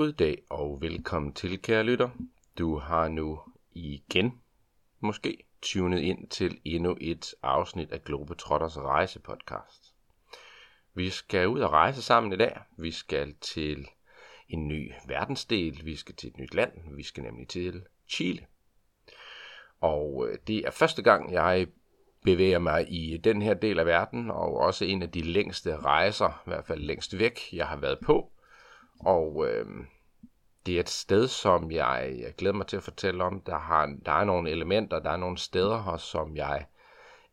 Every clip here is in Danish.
God dag og velkommen til, kære lytter. Du har nu igen, måske, tunet ind til endnu et afsnit af Globetrotters rejsepodcast. Vi skal ud og rejse sammen i dag. Vi skal til en ny verdensdel. Vi skal til et nyt land. Vi skal nemlig til Chile. Og øh, det er første gang, jeg bevæger mig i den her del af verden, og også en af de længste rejser, i hvert fald længst væk, jeg har været på. Og øh, det er et sted, som jeg, jeg glæder mig til at fortælle om. Der, har, der er nogle elementer, der er nogle steder her, som jeg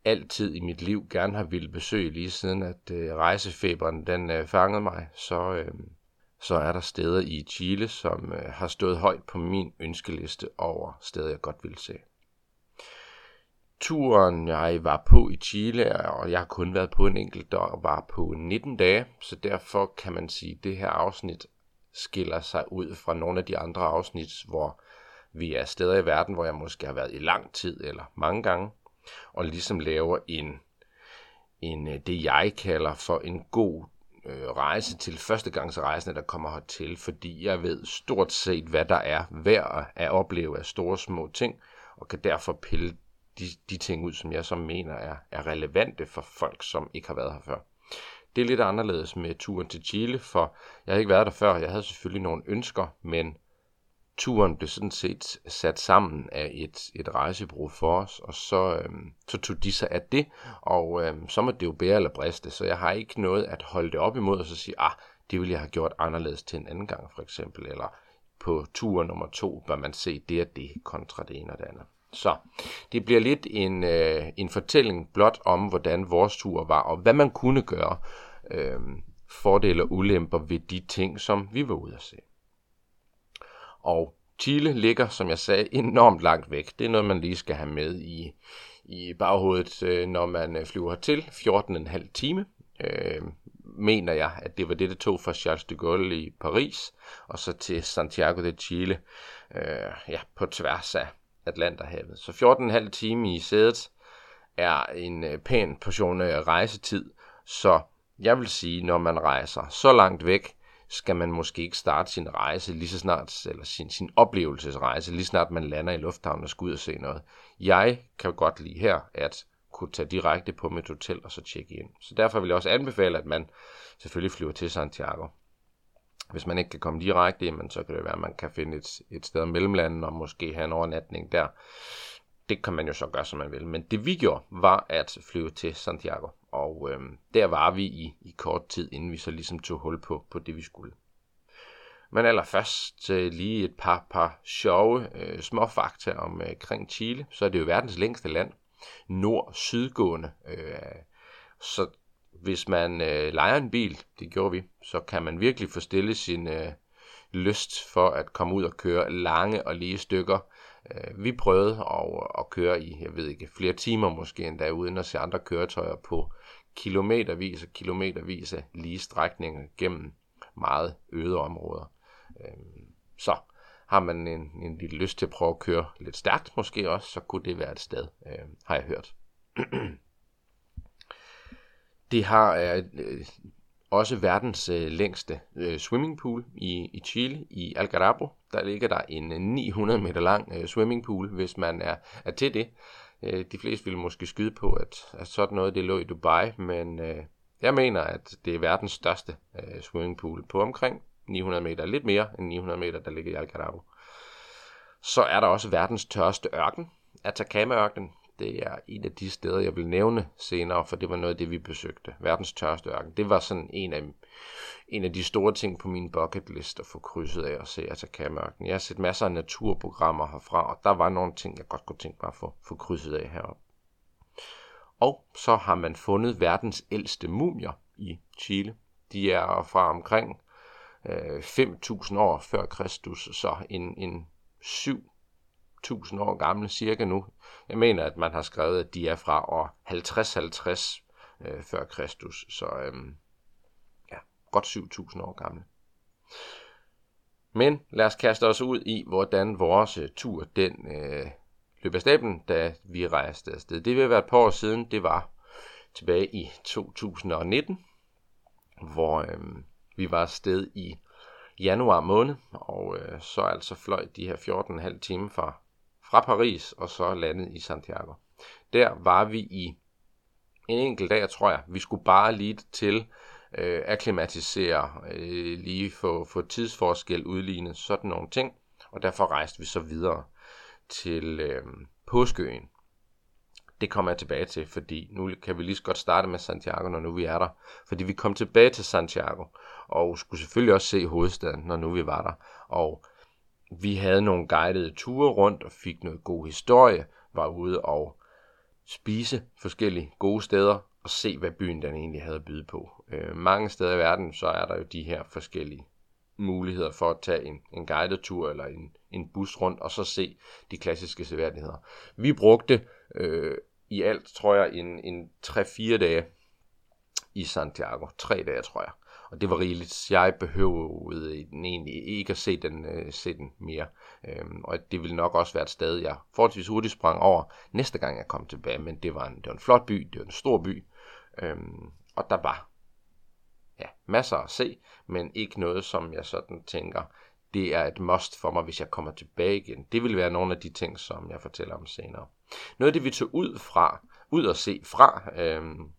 altid i mit liv gerne har ville besøge, lige siden at øh, rejsefeberen den øh, fangede mig. Så, øh, så er der steder i Chile, som øh, har stået højt på min ønskeliste over steder, jeg godt vil se. Turen, jeg var på i Chile, og jeg har kun været på en enkelt dag, var på 19 dage, så derfor kan man sige, at det her afsnit skiller sig ud fra nogle af de andre afsnit, hvor vi er steder i verden, hvor jeg måske har været i lang tid eller mange gange, og ligesom laver en, en øh, det jeg kalder for en god øh, rejse til førstegangsrejsende, der kommer hertil, fordi jeg ved stort set, hvad der er værd at opleve af store små ting, og kan derfor pille de, de ting ud, som jeg så mener er, er relevante for folk, som ikke har været her før. Det er lidt anderledes med turen til Chile, for jeg har ikke været der før. Jeg havde selvfølgelig nogle ønsker, men turen blev sådan set sat sammen af et, et rejsebureau for os, og så, øhm, så tog de sig af det, og øhm, så må det jo bære eller briste, så jeg har ikke noget at holde det op imod, og så sige, ah, det ville jeg have gjort anderledes til en anden gang, for eksempel, eller på tur nummer to bør man se det og det kontra det ene og det andet. Så det bliver lidt en, øh, en fortælling blot om, hvordan vores tur var, og hvad man kunne gøre, øh, fordele og ulemper ved de ting, som vi var ude at se. Og Chile ligger, som jeg sagde, enormt langt væk. Det er noget, man lige skal have med i, i baghovedet, øh, når man øh, flyver hertil. 14,5 time. Øh, mener jeg, at det var det, det tog fra Charles de Gaulle i Paris, og så til Santiago de Chile, øh, ja, på tværs af Atlanterhavet. Så 14,5 time i sædet er en øh, pæn portion øh, rejsetid, så jeg vil sige, når man rejser så langt væk, skal man måske ikke starte sin rejse lige så snart, eller sin, sin oplevelsesrejse, lige snart man lander i lufthavnen og skal ud og se noget. Jeg kan godt lide her, at kunne tage direkte på mit hotel og så tjekke ind. Så derfor vil jeg også anbefale, at man selvfølgelig flyver til Santiago. Hvis man ikke kan komme direkte, jamen, så kan det være, at man kan finde et, et sted mellem landet og måske have en overnatning der. Det kan man jo så gøre, som man vil. Men det vi gjorde, var at flyve til Santiago. Og øh, der var vi i, i kort tid, inden vi så ligesom tog hul på, på det, vi skulle. Men allerførst øh, lige et par, par sjove øh, små fakta om øh, Chile. Så er det jo verdens længste land. Nord-sydgående. Øh, så hvis man øh, leger en bil, det gjorde vi, så kan man virkelig få stille sin øh, lyst for at komme ud og køre lange og lige stykker. Øh, vi prøvede at, at køre i, jeg ved ikke, flere timer måske endda, uden at se andre køretøjer på kilometervis og kilometervis af lige strækninger gennem meget øde områder. Øh, så har man en, en lille lyst til at prøve at køre lidt stærkt måske også, så kunne det være et sted, øh, har jeg hørt. Det har øh, også verdens øh, længste øh, swimmingpool i, i Chile, i Algarabo. Der ligger der en øh, 900 meter lang øh, swimmingpool, hvis man er, er til det. Øh, de fleste ville måske skyde på, at, at sådan noget det lå i Dubai, men øh, jeg mener, at det er verdens største øh, swimmingpool på omkring 900 meter. Lidt mere end 900 meter, der ligger i Algarabo. Så er der også verdens tørste ørken, Atacama-ørkenen det er en af de steder, jeg vil nævne senere, for det var noget af det, vi besøgte. Verdens tørste ørken. Det var sådan en af, en af de store ting på min bucket list at få krydset af og se Atacama-ørken. Jeg har set masser af naturprogrammer herfra, og der var nogle ting, jeg godt kunne tænke mig at få, få krydset af heroppe. Og så har man fundet verdens ældste mumier i Chile. De er fra omkring øh, 5.000 år før Kristus, så en, en 7 1000 år gamle cirka nu. Jeg mener, at man har skrevet, at de er fra år 50-50 øh, før Kristus, så øh, ja, godt 7000 år gamle. Men lad os kaste os ud i, hvordan vores øh, tur den øh, løb af stablen, da vi rejste afsted. Det vil være et par år siden, det var tilbage i 2019, hvor øh, vi var afsted i januar måned, og øh, så altså fløj de her 14,5 timer fra, fra Paris, og så landet i Santiago. Der var vi i en enkelt dag, tror jeg. Vi skulle bare lige til øh, akklimatisere, øh, lige få, få tidsforskel udlignet, sådan nogle ting. Og derfor rejste vi så videre til øh, Påskeøen. Det kommer jeg tilbage til, fordi nu kan vi lige så godt starte med Santiago, når nu vi er der. Fordi vi kom tilbage til Santiago, og skulle selvfølgelig også se hovedstaden, når nu vi var der. Og vi havde nogle guidede ture rundt og fik noget god historie, var ude og spise forskellige gode steder og se, hvad byen den egentlig havde at byde på. Øh, mange steder i verden, så er der jo de her forskellige muligheder for at tage en, en guided tur eller en, en bus rundt og så se de klassiske seværdigheder. Vi brugte øh, i alt, tror jeg, en, en 3-4 dage i Santiago. 3 dage, tror jeg. Og det var rigeligt. Jeg behøvede den egentlig ikke at se den, øh, se den mere. Øhm, og det ville nok også være et sted, jeg forholdsvis hurtigt sprang over næste gang jeg kom tilbage. Men det var en, det var en flot by, det var en stor by. Øhm, og der var ja, masser at se, men ikke noget, som jeg sådan tænker, det er et must for mig, hvis jeg kommer tilbage igen. Det vil være nogle af de ting, som jeg fortæller om senere. Noget af det, vi tog ud fra, ud og se fra, øhm,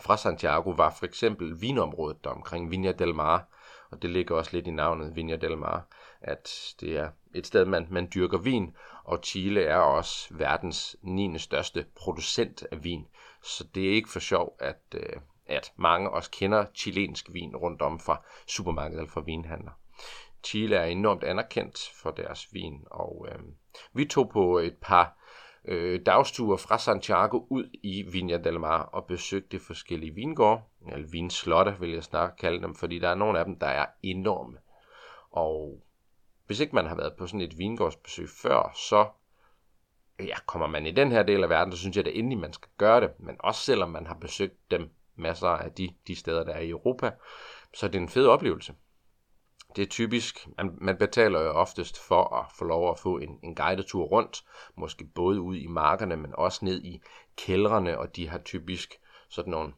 fra Santiago, var for eksempel vinområdet der omkring Vinja del Mar, og det ligger også lidt i navnet Vinja del Mar, at det er et sted, man, man dyrker vin, og Chile er også verdens 9. største producent af vin. Så det er ikke for sjov, at, øh, at mange også kender chilensk vin rundt om fra supermarkedet eller fra vinhandler. Chile er enormt anerkendt for deres vin, og øh, vi tog på et par øh, dagsture fra Santiago ud i Vinja del Mar og besøgte forskellige vingårde, eller vinslotte vil jeg snart kalde dem, fordi der er nogle af dem, der er enorme. Og hvis ikke man har været på sådan et vingårdsbesøg før, så ja, kommer man i den her del af verden, så synes jeg, at endelig man skal gøre det. Men også selvom man har besøgt dem masser af de, de steder, der er i Europa, så er det en fed oplevelse. Det er typisk, man, man betaler jo oftest for at få lov at få en, en guidetur rundt, måske både ud i markerne, men også ned i kældrene, og de har typisk sådan nogle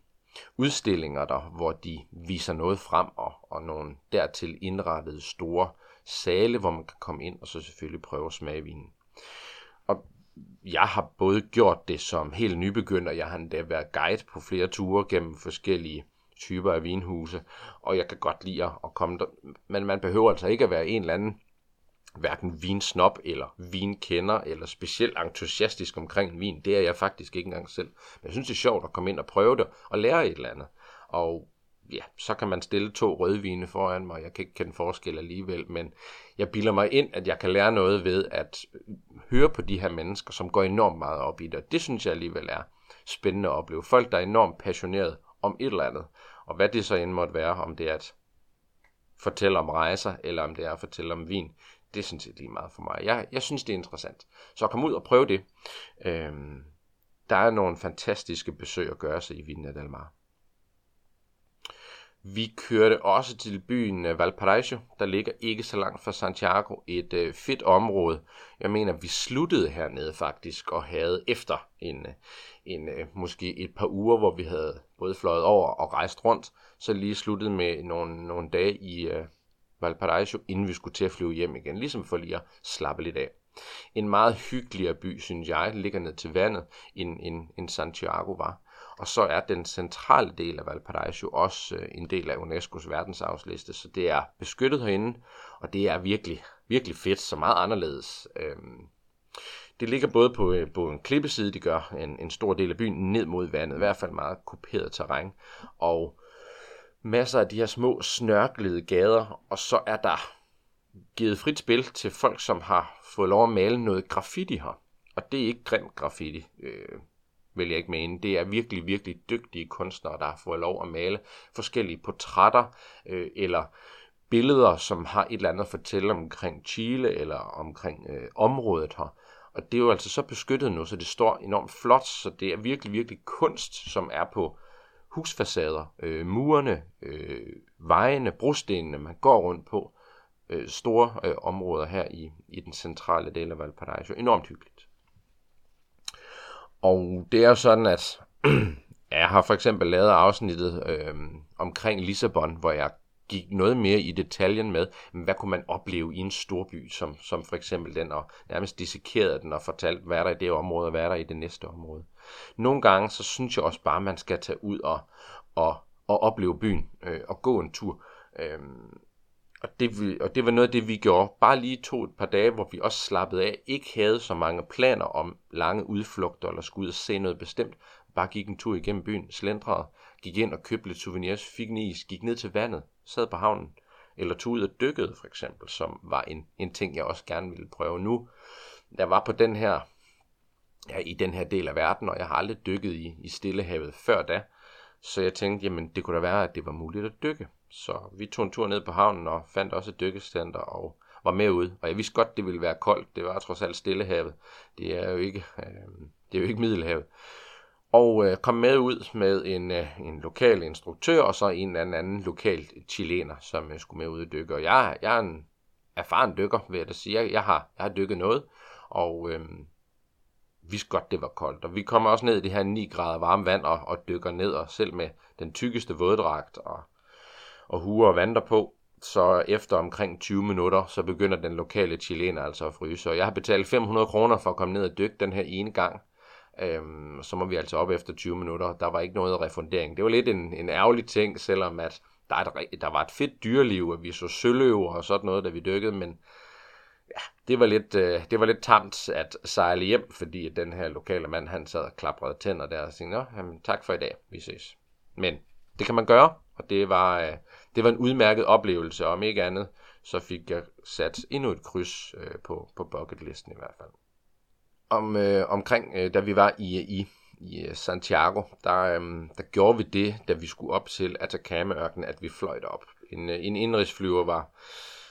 udstillinger der, hvor de viser noget frem, og, og nogle dertil indrettede store sale, hvor man kan komme ind og så selvfølgelig prøve at smage vinen. Og jeg har både gjort det som helt nybegynder, jeg har endda været guide på flere ture gennem forskellige typer af vinhuse, og jeg kan godt lide at komme der. Men man behøver altså ikke at være en eller anden hverken vinsnop eller vinkender eller specielt entusiastisk omkring en vin. Det er jeg faktisk ikke engang selv. Men jeg synes, det er sjovt at komme ind og prøve det og lære et eller andet. Og ja, så kan man stille to rødvine foran mig. Jeg kan ikke kende forskel alligevel, men jeg bilder mig ind, at jeg kan lære noget ved at høre på de her mennesker, som går enormt meget op i det. Det synes jeg alligevel er spændende at opleve. Folk, der er enormt passionerede om et eller andet. Og hvad det så end måtte være, om det er at fortælle om rejser, eller om det er at fortælle om vin, det synes jeg lige meget for mig. Jeg, jeg synes, det er interessant. Så kom ud og prøv det. Øhm, der er nogle fantastiske besøg at gøre sig i Vina del Mar. Vi kørte også til byen øh, Valparaiso, der ligger ikke så langt fra Santiago, et øh, fedt område. Jeg mener, vi sluttede hernede faktisk og havde efter en, øh, en øh, måske et par uger, hvor vi havde både fløjet over og rejst rundt, så lige sluttede med nogle, nogle dage i øh, Valparaiso, inden vi skulle til at flyve hjem igen, ligesom for lige at slappe lidt af. En meget hyggeligere by, synes jeg, ligger ned til vandet, end, end, end Santiago var. Og så er den centrale del af Valparaiso også øh, en del af UNESCO's verdensarvsliste, så det er beskyttet herinde, og det er virkelig, virkelig fedt, så meget anderledes. Øhm, det ligger både på, øh, på en klippeside, de gør en, en stor del af byen, ned mod vandet, i hvert fald meget kuperet terræn, og masser af de her små snørklede gader, og så er der givet frit spil til folk, som har fået lov at male noget graffiti her. Og det er ikke grim graffiti. Øh, vil jeg ikke mene. Det er virkelig, virkelig dygtige kunstnere, der har fået lov at male forskellige portrætter øh, eller billeder, som har et eller andet at fortælle omkring Chile eller omkring øh, området her. Og det er jo altså så beskyttet nu, så det står enormt flot, så det er virkelig, virkelig kunst, som er på husfacader, øh, murene, øh, vejene, brostenene, man går rundt på. Øh, store øh, områder her i, i den centrale del af Valparaiso. Enormt hyggeligt. Og det er jo sådan, at jeg har for eksempel lavet afsnittet øh, omkring Lissabon, hvor jeg gik noget mere i detaljen med, hvad kunne man opleve i en storby, som, som for eksempel den, og nærmest dissekerede den og fortalte, hvad er der i det område, og hvad er der i det næste område. Nogle gange, så synes jeg også bare, at man skal tage ud og, og, og opleve byen, øh, og gå en tur. Øh, og det, og det var noget af det, vi gjorde. Bare lige to et par dage, hvor vi også slappede af. Ikke havde så mange planer om lange udflugter, eller skulle ud og se noget bestemt. Bare gik en tur igennem byen, slendrede, gik ind og købte lidt souvenirs, fik en is, gik ned til vandet, sad på havnen, eller tog ud og dykkede for eksempel, som var en, en ting, jeg også gerne ville prøve nu. Jeg var på den her, ja, i den her del af verden, og jeg har aldrig dykket i, i Stillehavet før da, så jeg tænkte, jamen det kunne da være, at det var muligt at dykke. Så vi tog en tur ned på havnen og fandt også et dykkecenter og var med ud. Og jeg vidste godt, det ville være koldt. Det var trods alt Stillehavet. Det er jo ikke, øh, det er jo ikke Middelhavet. Og øh, kom med ud med en, øh, en lokal instruktør og så en eller anden lokal chilener, som øh, skulle med ud og dykke. Og jeg, jeg er en erfaren dykker, vil jeg da sige. Jeg, jeg, har, jeg har dykket noget, og øh, vidste godt, det var koldt. Og vi kommer også ned i det her 9 grader varme vand og, og dykker ned, og selv med den tykkeste våddragt og og huer og vandrer på. Så efter omkring 20 minutter, så begynder den lokale chilener altså at fryse. Og jeg har betalt 500 kroner for at komme ned og dykke den her ene gang. Øhm, så må vi altså op efter 20 minutter. Der var ikke noget refundering. Det var lidt en, en ærgerlig ting, selvom at der, et, der var et fedt dyreliv, at vi så søløver og sådan noget, da vi dykkede, men ja, det var lidt, øh, det var lidt tamt at sejle hjem, fordi den her lokale mand, han sad og klaprede tænder der og sagde, Nå, jamen, tak for i dag, vi ses. Men det kan man gøre, og det var, øh, det var en udmærket oplevelse, og om ikke andet, så fik jeg sat endnu et kryds øh, på, på bucketlisten i hvert fald. Om, øh, omkring, øh, da vi var i, i, i øh, Santiago, der, øh, der gjorde vi det, da vi skulle op til Atacama-ørkenen, at vi fløj op. En, øh, en indrigsflyver var,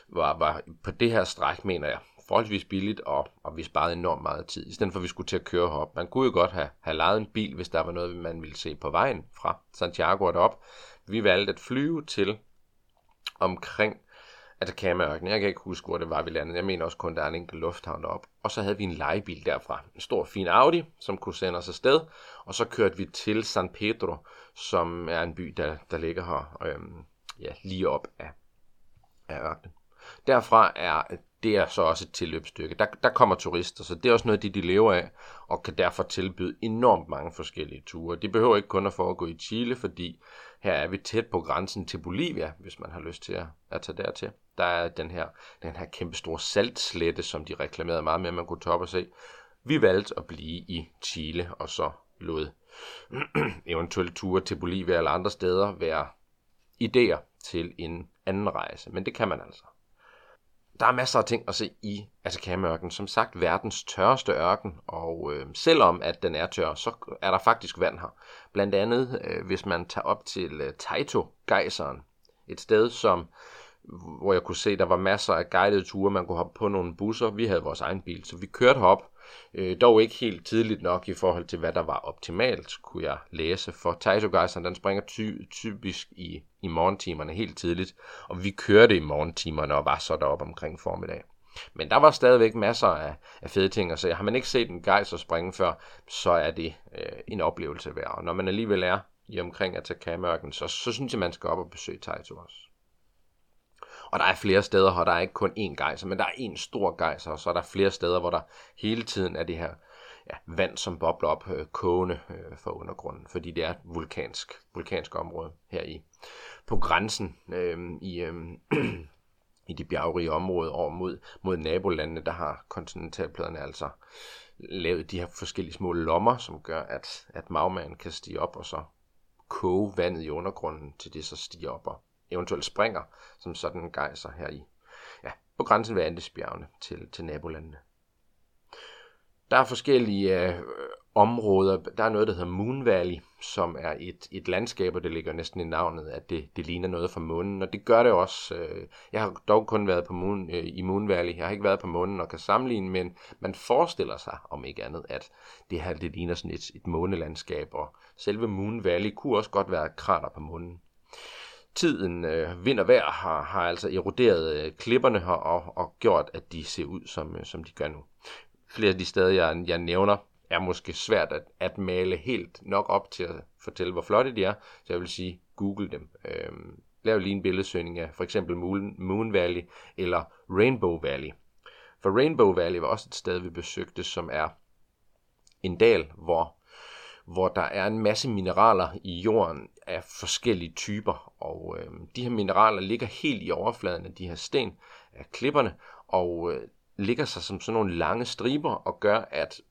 var, var på det her stræk, mener jeg, forholdsvis billigt, og, og vi sparede enormt meget tid, i stedet for at vi skulle til at køre herop. Man kunne jo godt have, have lejet en bil, hvis der var noget, man ville se på vejen fra Santiago og derop. Vi valgte at flyve til omkring Atacama-ørkenen. Jeg kan ikke huske, hvor det var, vi landede. Jeg mener også kun, der er en enkelt lufthavn derop. Og så havde vi en legebil derfra. En stor, fin Audi, som kunne sende os afsted. Og så kørte vi til San Pedro, som er en by, der, der ligger her øhm, ja, lige op af, af ørkenen. Derfra er det er så også et tilløbsstykke. Der, der kommer turister, så det er også noget, de, de lever af, og kan derfor tilbyde enormt mange forskellige ture. De behøver ikke kun at foregå i Chile, fordi her er vi tæt på grænsen til Bolivia, hvis man har lyst til at, at tage dertil. Der er den her, den her kæmpe store saltslette, som de reklamerede meget med, at man kunne toppe og se. Vi valgte at blive i Chile, og så lod eventuelt ture til Bolivia eller andre steder være idéer til en anden rejse. Men det kan man altså. Der er masser af ting at se i Atacama-ørkenen. Som sagt, verdens tørreste ørken, og øh, selvom at den er tør, så er der faktisk vand her. Blandt andet, øh, hvis man tager op til øh, Taito-gejseren, et sted, som hvor jeg kunne se, der var masser af guidede ture, man kunne hoppe på nogle busser. Vi havde vores egen bil, så vi kørte herop. Øh, dog ikke helt tidligt nok i forhold til, hvad der var optimalt, kunne jeg læse. For Taito den springer ty- typisk i, i morgentimerne helt tidligt, og vi kørte i morgentimerne og var så deroppe omkring formiddag. Men der var stadigvæk masser af, af fede ting at se. Har man ikke set en gejser springe før, så er det øh, en oplevelse værd. Og når man alligevel er i omkring atacama så, så synes jeg, man skal op og besøge Taito også. Og der er flere steder, hvor der er ikke kun én gejser, men der er en stor gejser, og så er der flere steder, hvor der hele tiden er det her ja, vand, som bobler op øh, kogende øh, for undergrunden, fordi det er et vulkansk, vulkansk område her i på grænsen øh, i, øh, i de bjergrige områder over mod, mod nabolandene, der har kontinentalpladerne altså lavet de her forskellige små lommer, som gør, at, at magmaen kan stige op og så koge vandet i undergrunden, til det så stiger op og eventuelt springer som sådan gejser her i, ja, på grænsen ved Andesbjergene til, til nabolandene. Der er forskellige øh, områder. Der er noget, der hedder Moon Valley, som er et, et landskab, og det ligger næsten i navnet, at det, det ligner noget fra månen. Og det gør det også. Øh, jeg har dog kun været på moon, øh, i Moon Valley. Jeg har ikke været på månen og kan sammenligne, men man forestiller sig, om ikke andet, at det her det ligner sådan et, et månelandskab. Og selve Moon Valley kunne også godt være et krater på månen tiden, øh, vind og vejr, har, har altså eroderet øh, klipperne her og, og gjort, at de ser ud, som, øh, som de gør nu. Flere af de steder, jeg, jeg nævner, er måske svært at, at male helt nok op til at fortælle, hvor flotte de er, så jeg vil sige, google dem. Øh, lav lige en billedsøgning af for eksempel Moon, Moon Valley eller Rainbow Valley. For Rainbow Valley var også et sted, vi besøgte, som er en dal, hvor, hvor der er en masse mineraler i jorden af forskellige typer. Og øh, de her mineraler ligger helt i overfladen af de her sten, af klipperne, og øh, ligger sig som sådan nogle lange striber og gør, at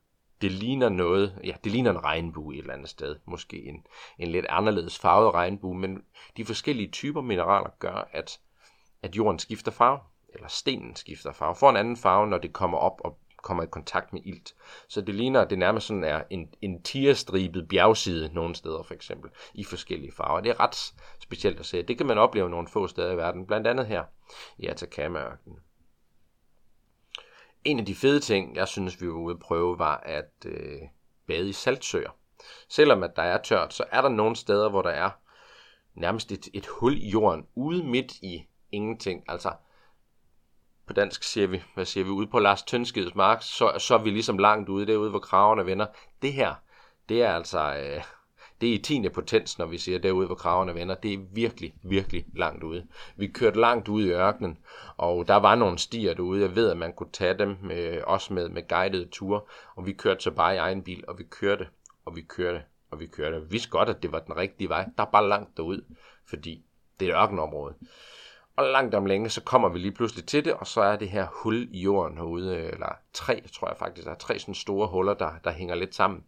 det ligner noget, ja, det ligner en regnbue et eller andet sted. Måske en, en lidt anderledes farvet regnbue, men de forskellige typer mineraler gør, at, at jorden skifter farve, eller stenen skifter farve, får en anden farve, når det kommer op og kommer i kontakt med ilt. Så det ligner, at det nærmest sådan er en, en tierstribet bjergside nogle steder for eksempel, i forskellige farver. Det er ret specielt at se. Det kan man opleve nogle få steder i verden, blandt andet her i Atacama-ørkenen en af de fede ting, jeg synes, vi var ude at prøve, var at øh, bade i saltsøer. Selvom at der er tørt, så er der nogle steder, hvor der er nærmest et, et hul i jorden, ude midt i ingenting. Altså, på dansk siger vi, hvad siger vi, ude på Lars Tønskeds mark, så, så er vi ligesom langt ude derude, hvor kravene vender. Det her, det er altså, øh, det er i 10. potens, når vi siger derude, hvor kravene vender. Det er virkelig, virkelig langt ude. Vi kørte langt ude i ørkenen, og der var nogle stier derude. Jeg ved, at man kunne tage dem, øh, også med, med guidede ture, og vi kørte så bare i egen bil, og vi kørte, og vi kørte, og vi kørte. Vi vidste godt, at det var den rigtige vej. Der er bare langt derud, fordi det er et ørkenområde. Og langt om længe, så kommer vi lige pludselig til det, og så er det her hul i jorden herude, øh, eller tre, tror jeg faktisk, der er tre sådan store huller, der, der hænger lidt sammen.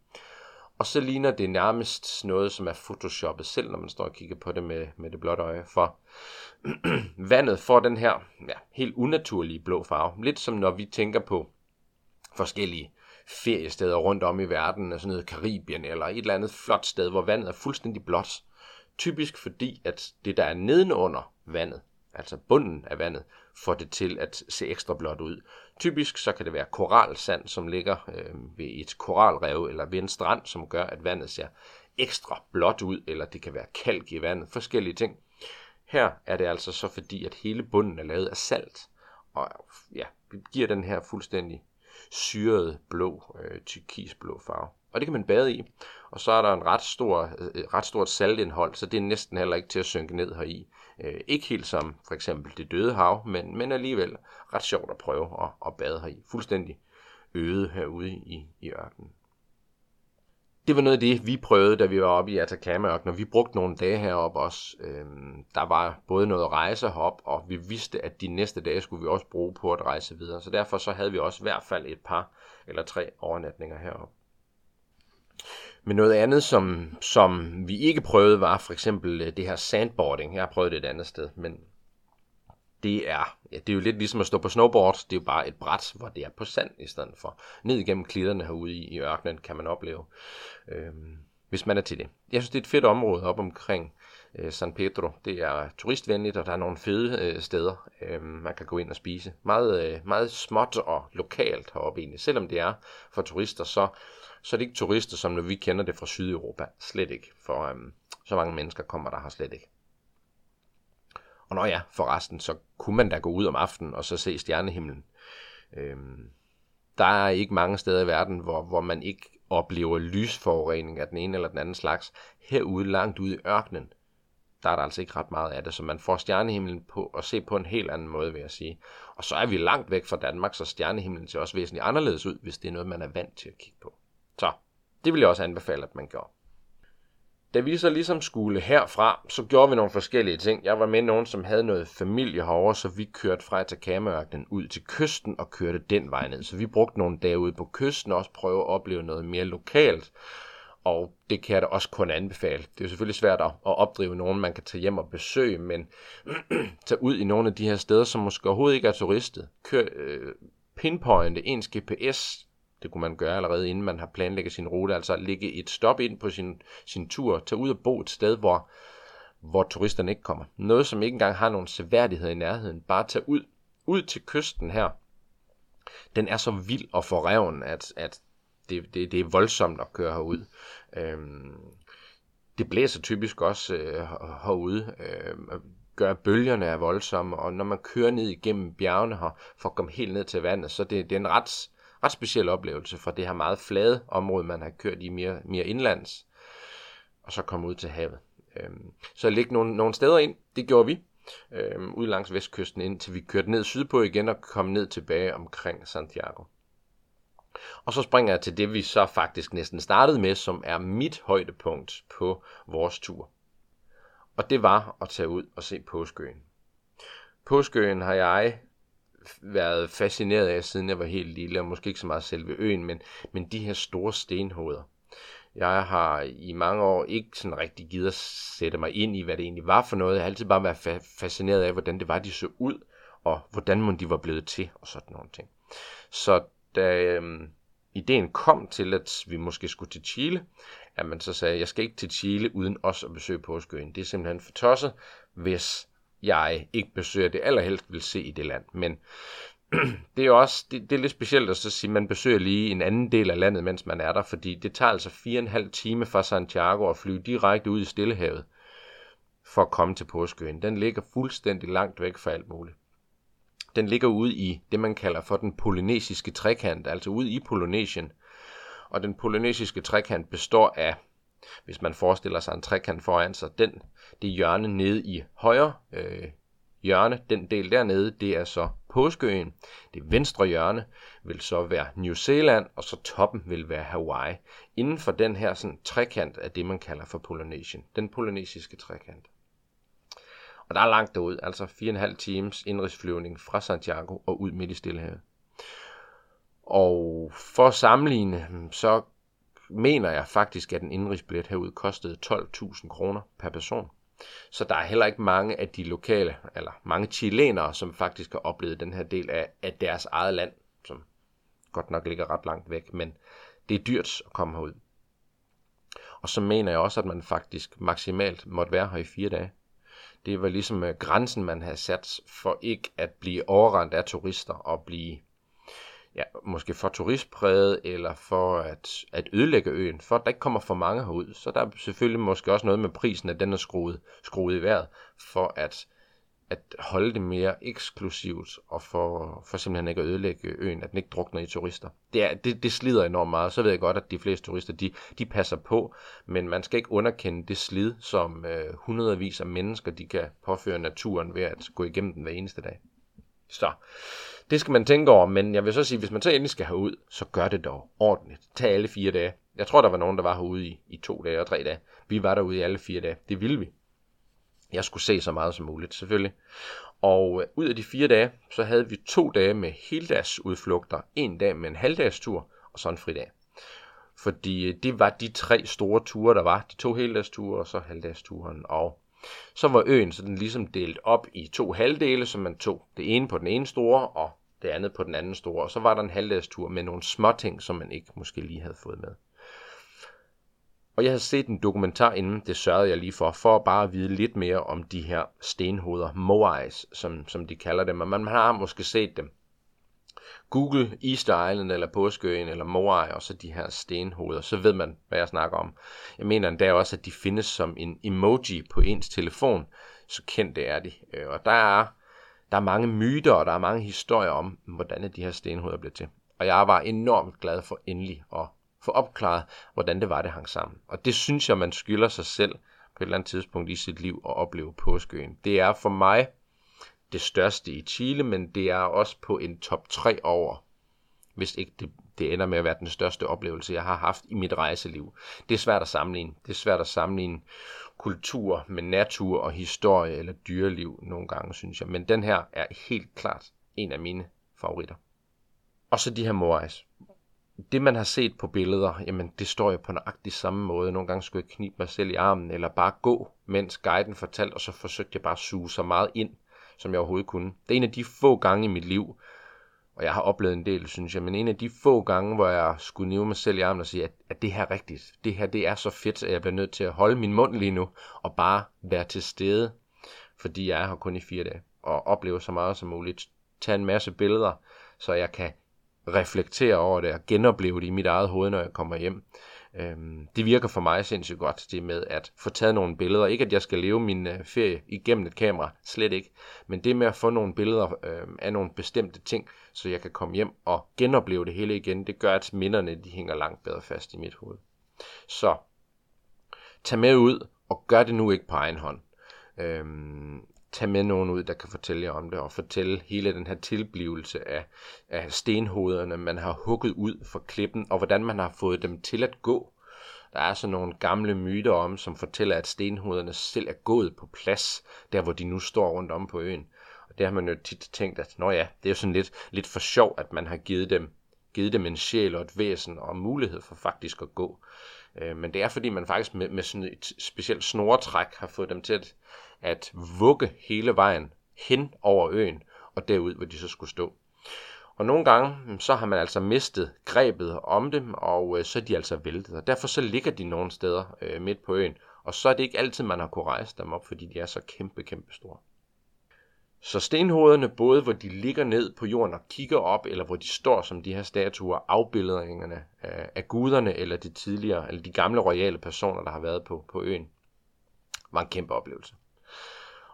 Og så ligner det nærmest noget, som er photoshoppet selv, når man står og kigger på det med, med det blotte øje. For vandet får den her ja, helt unaturlige blå farve. Lidt som når vi tænker på forskellige feriesteder rundt om i verden, altså sådan noget Karibien eller et eller andet flot sted, hvor vandet er fuldstændig blåt. Typisk fordi, at det der er nedenunder vandet, altså bunden af vandet, får det til at se ekstra blåt ud. Typisk så kan det være koralsand, som ligger øh, ved et koralrev eller ved en strand, som gør, at vandet ser ekstra blåt ud, eller det kan være kalk i vandet, forskellige ting. Her er det altså så fordi, at hele bunden er lavet af salt, og ja, vi giver den her fuldstændig syrede blå, øh, tyrkisblå farve. Og det kan man bade i. Og så er der en ret, stor, øh, ret stort saltindhold, så det er næsten heller ikke til at synke ned heri. Øh, ikke helt som for eksempel det døde hav, men, men alligevel ret sjovt at prøve at, at bade her i. Fuldstændig øde herude i, i ørkenen. Det var noget af det, vi prøvede, da vi var oppe i atacama når Vi brugte nogle dage heroppe også. Øhm, der var både noget rejse herop, og vi vidste, at de næste dage skulle vi også bruge på at rejse videre. Så derfor så havde vi også i hvert fald et par eller tre overnatninger heroppe. Men noget andet, som, som vi ikke prøvede, var for eksempel øh, det her sandboarding. Jeg har prøvet det et andet sted, men det er, ja, det er jo lidt ligesom at stå på snowboard. Det er jo bare et bræt, hvor det er på sand i stedet for. Ned igennem klitterne herude i, i ørkenen kan man opleve, øh, hvis man er til det. Jeg synes, det er et fedt område op omkring øh, San Pedro. Det er turistvenligt, og der er nogle fede øh, steder, øh, man kan gå ind og spise. Meget, øh, meget småt og lokalt heroppe egentlig. Selvom det er for turister, så så er det ikke turister, som når vi kender det fra Sydeuropa. Slet ikke, for øhm, så mange mennesker kommer der her slet ikke. Og når ja, forresten, så kunne man da gå ud om aftenen og så se stjernehimlen. Øhm, der er ikke mange steder i verden, hvor, hvor man ikke oplever lysforurening af den ene eller den anden slags. Herude langt ude i ørkenen, der er der altså ikke ret meget af det, så man får stjernehimlen på at se på en helt anden måde, vil jeg sige. Og så er vi langt væk fra Danmark, så stjernehimlen ser også væsentligt anderledes ud, hvis det er noget, man er vant til at kigge på. Så det vil jeg også anbefale, at man gør. Da vi så ligesom skulle herfra, så gjorde vi nogle forskellige ting. Jeg var med nogen, som havde noget familie herovre, så vi kørte fra Atacamaørkenen ud til kysten og kørte den vej ned. Så vi brugte nogle dage ude på kysten og også prøve at opleve noget mere lokalt. Og det kan jeg da også kun anbefale. Det er jo selvfølgelig svært at opdrive nogen, man kan tage hjem og besøge, men tage ud i nogle af de her steder, som måske overhovedet ikke er turistet. Kør, øh, pinpointe ens GPS det kunne man gøre allerede inden man har planlægget sin rute, altså lægge et stop ind på sin, sin tur, tage ud og bo et sted, hvor, hvor turisterne ikke kommer. Noget, som ikke engang har nogen seværdighed i nærheden. Bare tage ud, ud til kysten her. Den er så vild og forreven, at, at det, det, det er voldsomt at køre herud. Øhm, det blæser typisk også øh, herude. Øh, gør bølgerne er voldsomme, og når man kører ned igennem bjergene her, for at komme helt ned til vandet, så det, det er en ret ret speciel oplevelse fra det her meget flade område, man har kørt i mere, mere indlands, og så komme ud til havet. Øhm, så lægge nogle, nogle steder ind, det gjorde vi, øhm, ud langs vestkysten, indtil vi kørte ned sydpå igen og kom ned tilbage omkring Santiago. Og så springer jeg til det, vi så faktisk næsten startede med, som er mit højdepunkt på vores tur. Og det var at tage ud og se påskeøen. Påskeøen har jeg været fascineret af, siden jeg var helt lille, og måske ikke så meget selve øen, men, men de her store stenhoveder. Jeg har i mange år ikke sådan rigtig givet at sætte mig ind i, hvad det egentlig var for noget. Jeg har altid bare været fa- fascineret af, hvordan det var, de så ud, og hvordan de var blevet til, og sådan nogle ting. Så da øhm, ideen kom til, at vi måske skulle til Chile, at man så sagde, jeg skal ikke til Chile uden også at besøge påskeøen. Det er simpelthen for tosset, hvis jeg ikke besøger det, allerhelst vil se i det land. Men det er jo også, det, det er lidt specielt at så sige, at man besøger lige en anden del af landet, mens man er der, fordi det tager altså fire og en halv time fra Santiago at flyve direkte ud i Stillehavet for at komme til påskeøen. Den ligger fuldstændig langt væk fra alt muligt. Den ligger ude i det, man kalder for den polynesiske trekant, altså ude i Polynesien. Og den polynesiske trekant består af, hvis man forestiller sig en trekant foran sig, den, det hjørne nede i højre øh, hjørne, den del dernede, det er så Påskeøen. Det venstre hjørne vil så være New Zealand, og så toppen vil være Hawaii. Inden for den her sådan, trekant af det, man kalder for Polynesien. Den polynesiske trekant. Og der er langt derud, altså 4,5 times indrigsflyvning fra Santiago og ud midt i Stillehavet. Og for at sammenligne, så mener jeg faktisk, at en indrigsbillet herud kostede 12.000 kroner per person. Så der er heller ikke mange af de lokale, eller mange chilenere, som faktisk har oplevet den her del af, af deres eget land, som godt nok ligger ret langt væk, men det er dyrt at komme herud. Og så mener jeg også, at man faktisk maksimalt måtte være her i fire dage. Det var ligesom øh, grænsen, man havde sat for ikke at blive overrendt af turister og blive ja, måske for turistpræget, eller for at, at ødelægge øen, for at der ikke kommer for mange herud. Så der er selvfølgelig måske også noget med prisen, at den er skruet, skruet i vejret, for at, at holde det mere eksklusivt, og for, for simpelthen ikke at ødelægge øen, at den ikke drukner i turister. Det, er, det, det slider enormt meget. Så ved jeg godt, at de fleste turister, de, de passer på, men man skal ikke underkende det slid, som øh, hundredvis af mennesker, de kan påføre naturen ved at gå igennem den hver eneste dag. Så det skal man tænke over, men jeg vil så sige, hvis man så endelig skal herud, så gør det dog ordentligt. Tag alle fire dage. Jeg tror, der var nogen, der var herude i, i to dage og tre dage. Vi var derude i alle fire dage. Det ville vi. Jeg skulle se så meget som muligt, selvfølgelig. Og øh, ud af de fire dage, så havde vi to dage med heldagsudflugter, en dag med en halvdagstur, og så en fridag. Fordi øh, det var de tre store ture, der var. De to heldagsture, og så halvdagsturen. Og så var øen så den ligesom delt op i to halvdele, som man tog det ene på den ene store, og det andet på den anden store. Og så var der en halvdagstur med nogle små ting, som man ikke måske lige havde fået med. Og jeg havde set en dokumentar inden, det sørgede jeg lige for, for at bare vide lidt mere om de her stenhoveder, moais, som, som de kalder dem. Og man har måske set dem Google Easter Island eller Påskeøen eller Moai og så de her stenhoveder, så ved man, hvad jeg snakker om. Jeg mener endda også, at de findes som en emoji på ens telefon, så kendte er de. Øh, og der er, der er mange myter, og der er mange historier om, hvordan de her stenhoveder blev til. Og jeg var enormt glad for endelig at få opklaret, hvordan det var, det hang sammen. Og det synes jeg, man skylder sig selv på et eller andet tidspunkt i sit liv at opleve påskeøen. Det er for mig det største i Chile, men det er også på en top 3 over, hvis ikke det, det ender med at være den største oplevelse, jeg har haft i mit rejseliv. Det er svært at sammenligne. Det er svært at sammenligne kultur med natur og historie eller dyreliv nogle gange, synes jeg. Men den her er helt klart en af mine favoritter. Og så de her moais. Det, man har set på billeder, jamen det står jo på nøjagtig samme måde. Nogle gange skulle jeg knibe mig selv i armen, eller bare gå, mens guiden fortalte, og så forsøgte jeg bare at suge så meget ind som jeg overhovedet kunne. Det er en af de få gange i mit liv, og jeg har oplevet en del, synes jeg, men en af de få gange, hvor jeg skulle nive mig selv i armen og sige, at, at det her er rigtigt. Det her, det er så fedt, at jeg bliver nødt til at holde min mund lige nu, og bare være til stede, fordi jeg er her kun i fire dage, og opleve så meget som muligt. Tage en masse billeder, så jeg kan reflektere over det og genopleve det i mit eget hoved, når jeg kommer hjem. Øhm, det virker for mig sindssygt godt, det med at få taget nogle billeder. Ikke at jeg skal leve min øh, ferie igennem et kamera, slet ikke. Men det med at få nogle billeder øh, af nogle bestemte ting, så jeg kan komme hjem og genopleve det hele igen, det gør, at minderne de hænger langt bedre fast i mit hoved. Så tag med ud og gør det nu ikke på egen hånd. Øhm, tage med nogen ud, der kan fortælle jer om det, og fortælle hele den her tilblivelse af, af stenhoderne, man har hugget ud fra klippen, og hvordan man har fået dem til at gå. Der er sådan nogle gamle myter om, som fortæller, at stenhoderne selv er gået på plads, der hvor de nu står rundt om på øen. Og det har man jo tit tænkt, at nå ja, det er jo sådan lidt, lidt for sjov, at man har givet dem, givet dem en sjæl og et væsen og mulighed for faktisk at gå. Øh, men det er fordi, man faktisk med, med sådan et specielt snoretræk har fået dem til at, at vugge hele vejen hen over øen og derud, hvor de så skulle stå. Og nogle gange, mm, så har man altså mistet grebet om dem, og øh, så er de altså væltet. Og derfor så ligger de nogle steder øh, midt på øen. Og så er det ikke altid, man har kunne rejse dem op, fordi de er så kæmpe, kæmpe store. Så stenhovederne, både hvor de ligger ned på jorden og kigger op, eller hvor de står som de her statuer, afbildningerne af, guderne, eller de tidligere, eller de gamle royale personer, der har været på, på øen, var en kæmpe oplevelse.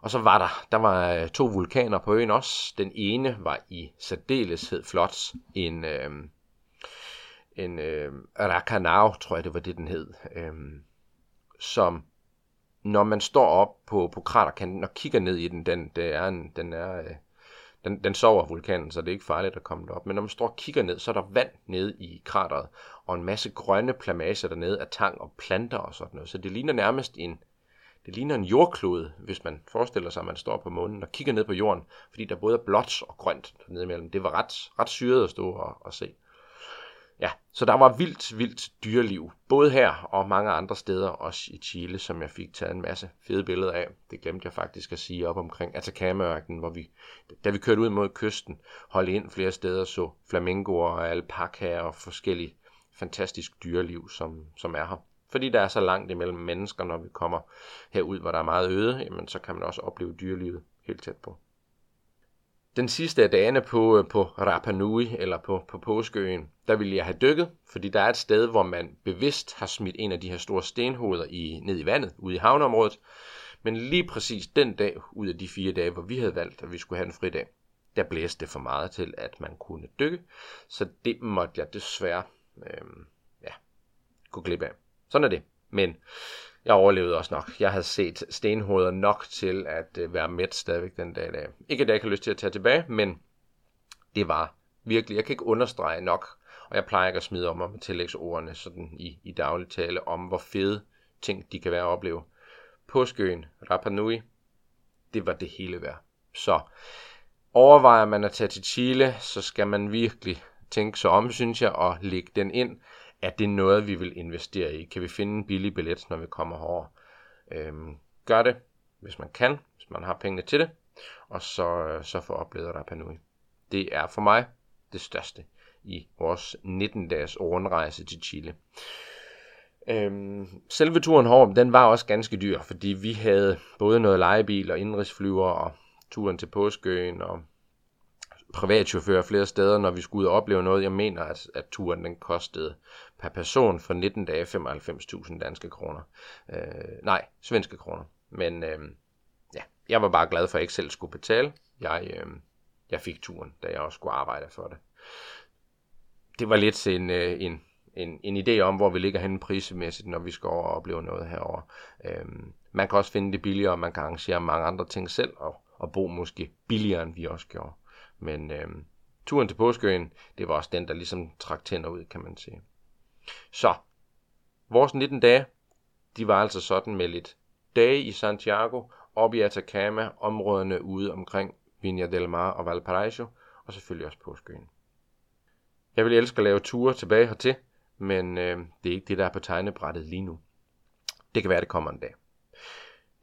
Og så var der, der var øh, to vulkaner på øen også. Den ene var i særdeleshed flot. En, øh, en øh, Rakanao, tror jeg det var det, den hed. Øh, som når man står op på, på kraterkanten og kigger ned i den, den, det er en, den er... Øh, den, den sover vulkanen, så det er ikke farligt at komme derop. Men når man står og kigger ned, så er der vand nede i krateret, og en masse grønne plamager dernede af tang og planter og sådan noget. Så det ligner nærmest en, det ligner en jordklode, hvis man forestiller sig, at man står på månen og kigger ned på jorden, fordi der både er blåt og grønt dernede imellem. Det var ret, ret syret at stå og, og se. Ja, så der var vildt, vildt dyreliv, både her og mange andre steder, også i Chile, som jeg fik taget en masse fede billeder af. Det glemte jeg faktisk at sige op omkring Atacama-ørkenen, hvor vi, da vi kørte ud mod kysten, holdt ind flere steder, så flamingoer og alpakaer og forskellige fantastisk dyreliv, som, som er her. Fordi der er så langt imellem mennesker, når vi kommer herud, hvor der er meget øde, jamen, så kan man også opleve dyrelivet helt tæt på. Den sidste af dagene på, øh, på Rapa Nui, eller på, på Påskeøen, der ville jeg have dykket, fordi der er et sted, hvor man bevidst har smidt en af de her store stenhoveder i, ned i vandet, ude i havneområdet. Men lige præcis den dag, ud af de fire dage, hvor vi havde valgt, at vi skulle have en fridag, der blæste det for meget til, at man kunne dykke. Så det måtte jeg desværre øh, ja, gå glip af. Sådan er det. Men jeg overlevede også nok. Jeg havde set stenhoveder nok til at øh, være mæt stadigvæk den dag. dag. Ikke at jeg ikke har lyst til at tage tilbage, men det var virkelig, jeg kan ikke understrege nok, og jeg plejer ikke at smide om mig med tillægsordene sådan i, i daglig tale om, hvor fede ting de kan være at opleve. Påskøen, Rapa Nui, det var det hele værd. Så overvejer man at tage til Chile, så skal man virkelig tænke sig om, synes jeg, og lægge den ind er det noget, vi vil investere i? Kan vi finde en billig billet, når vi kommer herover? Øhm, gør det, hvis man kan, hvis man har pengene til det, og så, øh, så få oplevet Rapa Nui. Det er for mig det største i vores 19-dages rundrejse til Chile. Øhm, selve turen herover, den var også ganske dyr, fordi vi havde både noget lejebil og indrigsflyver og turen til Påskeøen og privatchauffør flere steder, når vi skulle ud og opleve noget. Jeg mener, at, at turen den kostede per person for 19 dage 95.000 danske kroner. Øh, nej, svenske kroner. Men øh, ja, jeg var bare glad for, at jeg ikke selv skulle betale. Jeg, øh, jeg fik turen, da jeg også skulle arbejde for det. Det var lidt en, øh, en, en, en idé om, hvor vi ligger henne prismæssigt, når vi skal over og opleve noget herover. Øh, man kan også finde det billigere, og man kan arrangere mange andre ting selv, og, og bo måske billigere, end vi også gjorde. Men øh, turen til påskeøen, det var også den, der ligesom trak tænder ud, kan man sige. Så, vores 19 dage, de var altså sådan med lidt dage i Santiago, op i Atacama, områderne ude omkring Viña del Mar og Valparaiso, og selvfølgelig også påskeøen. Jeg vil elske at lave ture tilbage hertil, men øh, det er ikke det, der er på tegnebrættet lige nu. Det kan være, det kommer en dag.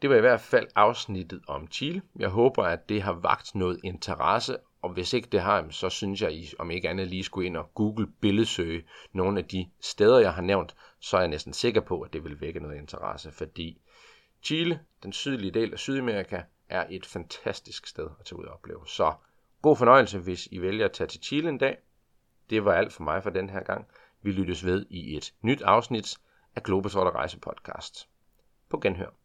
Det var i hvert fald afsnittet om Chile. Jeg håber, at det har vagt noget interesse og hvis ikke det har, så synes jeg, om ikke andet lige skulle ind og Google billedsøge nogle af de steder, jeg har nævnt, så er jeg næsten sikker på, at det vil vække noget interesse, fordi Chile, den sydlige del af Sydamerika, er et fantastisk sted at tage ud og opleve. Så god fornøjelse, hvis I vælger at tage til Chile en dag. Det var alt for mig for den her gang. Vi lyttes ved i et nyt afsnit af Globetrotter Rejse Podcast. På genhør.